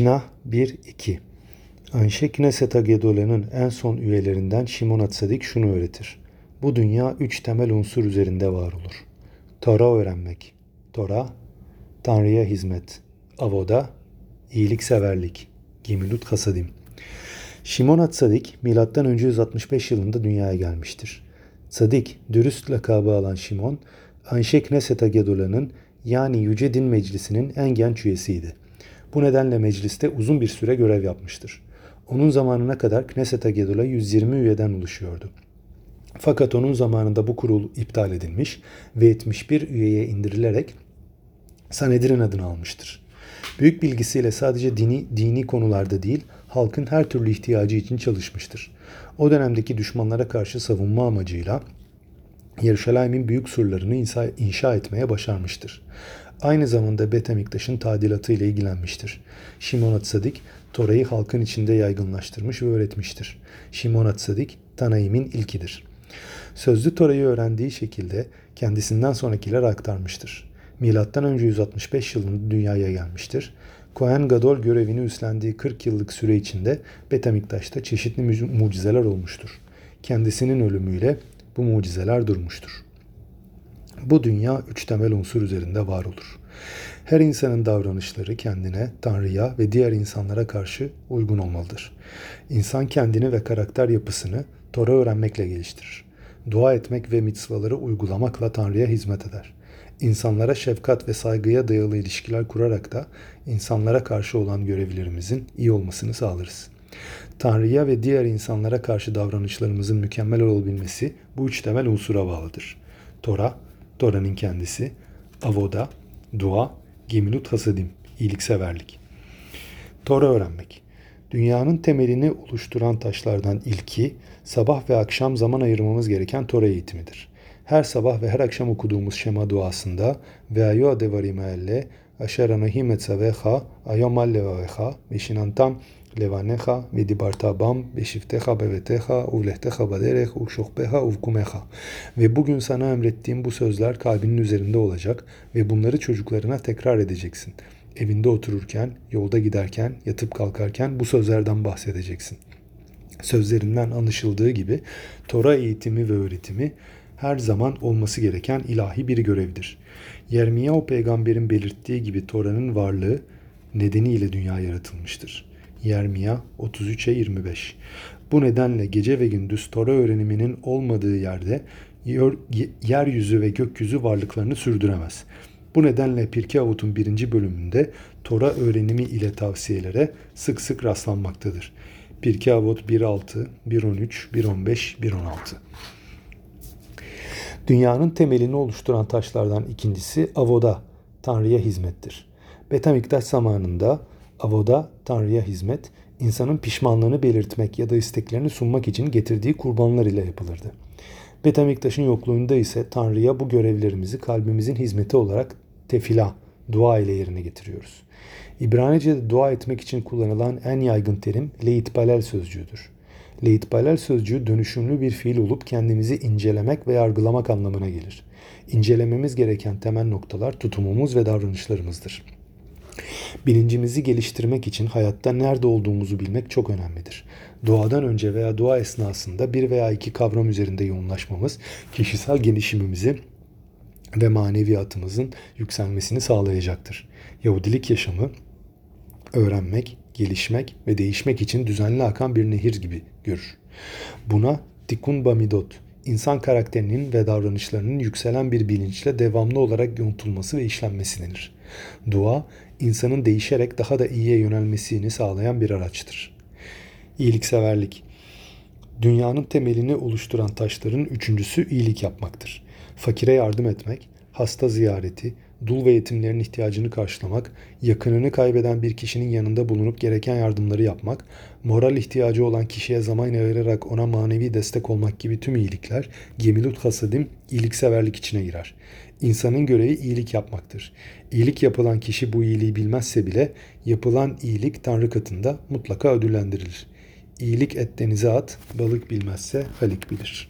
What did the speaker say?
Mişna 1-2 Anşe Knesset Agedola'nın en son üyelerinden Şimon Atsadik şunu öğretir. Bu dünya üç temel unsur üzerinde var olur. Tora öğrenmek, Tora, Tanrı'ya hizmet, Avoda, iyilikseverlik, Gimilut Hasadim. Şimon Atsadik, M.Ö. 165 yılında dünyaya gelmiştir. Sadik, dürüst lakabı alan Şimon, Anşe Knesset Agedola'nın yani Yüce Din Meclisi'nin en genç üyesiydi. Bu nedenle mecliste uzun bir süre görev yapmıştır. Onun zamanına kadar Knesset Agedola 120 üyeden oluşuyordu. Fakat onun zamanında bu kurul iptal edilmiş ve 71 üyeye indirilerek Sanedrin adını almıştır. Büyük bilgisiyle sadece dini, dini konularda değil, halkın her türlü ihtiyacı için çalışmıştır. O dönemdeki düşmanlara karşı savunma amacıyla Yeruşalayim'in büyük surlarını inşa, etmeye başarmıştır. Aynı zamanda Betemiktaş'ın tadilatı ile ilgilenmiştir. Şimon Atsadik, Tora'yı halkın içinde yaygınlaştırmış ve öğretmiştir. Şimon Atsadik, Tanaim'in ilkidir. Sözlü Tora'yı öğrendiği şekilde kendisinden sonrakiler aktarmıştır. Milattan önce 165 yılında dünyaya gelmiştir. Kohen Gadol görevini üstlendiği 40 yıllık süre içinde Betemiktaş'ta çeşitli mucizeler olmuştur. Kendisinin ölümüyle bu mucizeler durmuştur. Bu dünya üç temel unsur üzerinde var olur. Her insanın davranışları kendine, Tanrı'ya ve diğer insanlara karşı uygun olmalıdır. İnsan kendini ve karakter yapısını Tora öğrenmekle geliştirir. Dua etmek ve mitzvaları uygulamakla Tanrı'ya hizmet eder. İnsanlara şefkat ve saygıya dayalı ilişkiler kurarak da insanlara karşı olan görevlerimizin iyi olmasını sağlarız. Tanrı'ya ve diğer insanlara karşı davranışlarımızın mükemmel olabilmesi bu üç temel unsura bağlıdır. Tora, Tora'nın kendisi, avoda, dua, gemilut hasadim, iyilikseverlik. Tora öğrenmek. Dünyanın temelini oluşturan taşlardan ilki, sabah ve akşam zaman ayırmamız gereken Tora eğitimidir. Her sabah ve her akşam okuduğumuz Şema duasında ve ayo adevarimelle aşer anahim etzavecha ayom allevavecha ve şinantam levanecha ve dibarta bam beşiftecha bevetecha uvlehtecha baderech uvşokbeha uvkumecha. Ve bugün sana emrettiğim bu sözler kalbinin üzerinde olacak ve bunları çocuklarına tekrar edeceksin. Evinde otururken, yolda giderken, yatıp kalkarken bu sözlerden bahsedeceksin. Sözlerinden anlaşıldığı gibi Tora eğitimi ve öğretimi her zaman olması gereken ilahi bir görevdir. Yermiyahu peygamberin belirttiği gibi Tora'nın varlığı nedeniyle dünya yaratılmıştır. Yermiya 33'e 25. Bu nedenle gece ve gündüz Tora öğreniminin olmadığı yerde yeryüzü ve gökyüzü varlıklarını sürdüremez. Bu nedenle Pirkei Avut'un birinci bölümünde Tora öğrenimi ile tavsiyelere sık sık rastlanmaktadır. Pirkei Avut 1.6, 1.13, 1.15, 1.16 Dünyanın temelini oluşturan taşlardan ikincisi avoda, Tanrı'ya hizmettir. Betamiktaş zamanında avoda, Tanrı'ya hizmet, insanın pişmanlığını belirtmek ya da isteklerini sunmak için getirdiği kurbanlar ile yapılırdı. Betamiktaş'ın yokluğunda ise Tanrı'ya bu görevlerimizi kalbimizin hizmeti olarak tefila, dua ile yerine getiriyoruz. İbranice'de dua etmek için kullanılan en yaygın terim leitbalel sözcüğüdür. Leitbalel sözcüğü dönüşümlü bir fiil olup kendimizi incelemek ve yargılamak anlamına gelir. İncelememiz gereken temel noktalar tutumumuz ve davranışlarımızdır. Bilincimizi geliştirmek için hayatta nerede olduğumuzu bilmek çok önemlidir. Duadan önce veya dua esnasında bir veya iki kavram üzerinde yoğunlaşmamız kişisel gelişimimizi ve maneviyatımızın yükselmesini sağlayacaktır. Yahudilik yaşamı öğrenmek, gelişmek ve değişmek için düzenli akan bir nehir gibi görür. Buna tikun bamidot, insan karakterinin ve davranışlarının yükselen bir bilinçle devamlı olarak yontulması ve işlenmesi denir. Dua, insanın değişerek daha da iyiye yönelmesini sağlayan bir araçtır. İyilikseverlik Dünyanın temelini oluşturan taşların üçüncüsü iyilik yapmaktır. Fakire yardım etmek, hasta ziyareti, dul ve yetimlerin ihtiyacını karşılamak, yakınını kaybeden bir kişinin yanında bulunup gereken yardımları yapmak, moral ihtiyacı olan kişiye zaman ayırarak ona manevi destek olmak gibi tüm iyilikler gemilut hasadim iyilikseverlik içine girer. İnsanın görevi iyilik yapmaktır. İyilik yapılan kişi bu iyiliği bilmezse bile yapılan iyilik Tanrı katında mutlaka ödüllendirilir. İyilik et denize at, balık bilmezse halik bilir.''